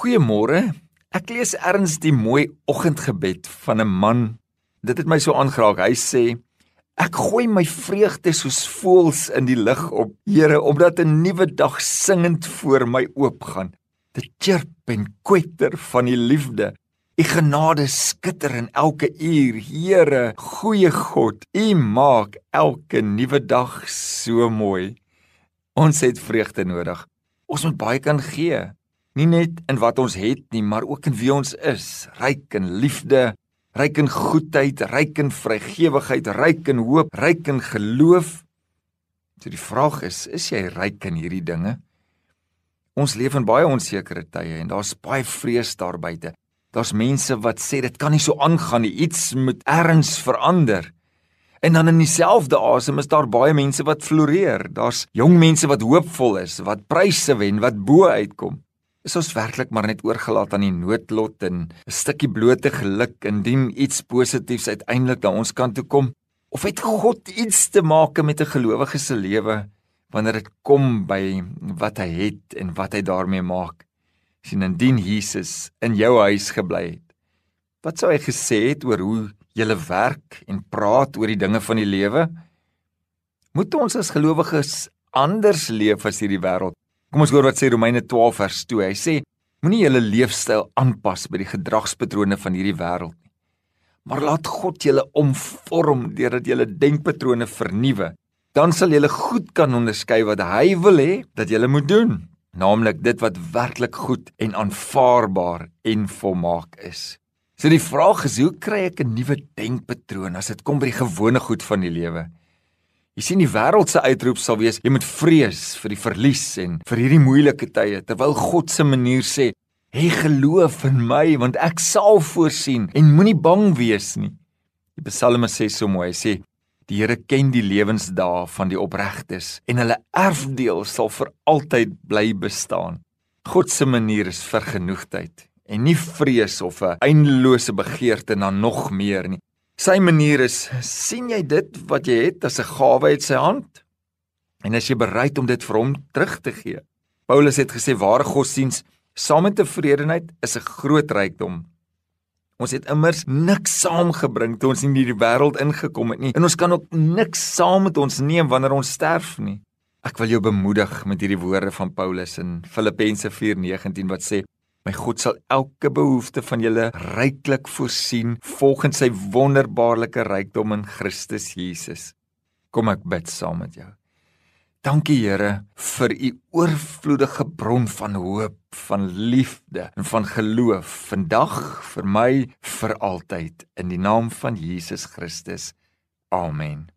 Goeiemôre. Ek lees erns die mooi oggendgebed van 'n man. Dit het my so aangeraak. Hy sê: Ek gooi my vreugde soos voëls in die lug op, Here, omdat 'n nuwe dag singend voor my oopgaan. Dit chirp en kwetter van die liefde. U genade skitter in elke uur. Here, goeie God, U maak elke nuwe dag so mooi. Ons het vreugde nodig. Ons moet baie kan gee nie net in wat ons het nie, maar ook in wie ons is, ryk in liefde, ryk in goedheid, ryk in vrygewigheid, ryk in hoop, ryk in geloof. So die vraag is, is jy ryk in hierdie dinge? Ons leef in baie onsekere tye en daar's baie vrees daar buite. Daar's mense wat sê dit kan nie so aangaan nie, iets moet erns verander. En dan in dieselfde asem is daar baie mense wat floreer. Daar's jong mense wat hoopvol is, wat pryse wen, wat bo uitkom. Is ons werklik maar net oorgelaat aan die noodlot en 'n stukkie blote geluk indien iets positiefs uiteindelik na ons kant toe kom? Of het God iets te maak met 'n gelowige se lewe wanneer dit kom by wat hy het en wat hy daarmee maak? Sien indien Jesus in jou huis gebly het. Wat sou hy gesê het oor hoe jy werk en praat oor die dinge van die lewe? Moet ons as gelowiges anders leef as hierdie wêreld? Kom ons hoor wat sê Romeine 12 vers 2. Hy sê: Moenie julle leefstyl aanpas by die gedragspatrone van hierdie wêreld nie. Maar laat God julle omvorm deurdat julle denkpatrone vernuwe. Dan sal julle goed kan onderskei wat hy wil hê dat julle moet doen, naamlik dit wat werklik goed en aanvaarbaar en volmaak is. So die vraag is, hoe kry ek 'n nuwe denkpatroon as dit kom by die gewone goed van die lewe? Jy sien die wêreld se uitroep sal wees jy moet vrees vir die verlies en vir hierdie moeilike tye terwyl God se manier sê hê geloof in my want ek sal voorsien en moenie bang wees nie. Die Psalme sê so mooi, hy sê die Here ken die lewensdae van die opregtes en hulle erfdeel sal vir altyd bly bestaan. God se manier is vergenoegdheid en nie vrees of 'n eindelose begeerte na nog meer nie. Sy manier is: sien jy dit wat jy het as 'n gawe uit sy hand? En as jy bereid om dit vir hom terug te gee. Paulus het gesê ware godsdiens saam met tevredenheid is 'n groot rykdom. Ons het immers niks saamgebring toe ons in hierdie wêreld ingekom het nie en ons kan ook niks saam met ons neem wanneer ons sterf nie. Ek wil jou bemoedig met hierdie woorde van Paulus in Filippense 4:19 wat sê My God sal elke behoefte van julle ryklik voorsien volgens sy wonderbaarlike rykdom in Christus Jesus. Kom ek bid saam met jou. Dankie Here vir u oorvloedige bron van hoop, van liefde en van geloof vandag vir my vir altyd in die naam van Jesus Christus. Amen.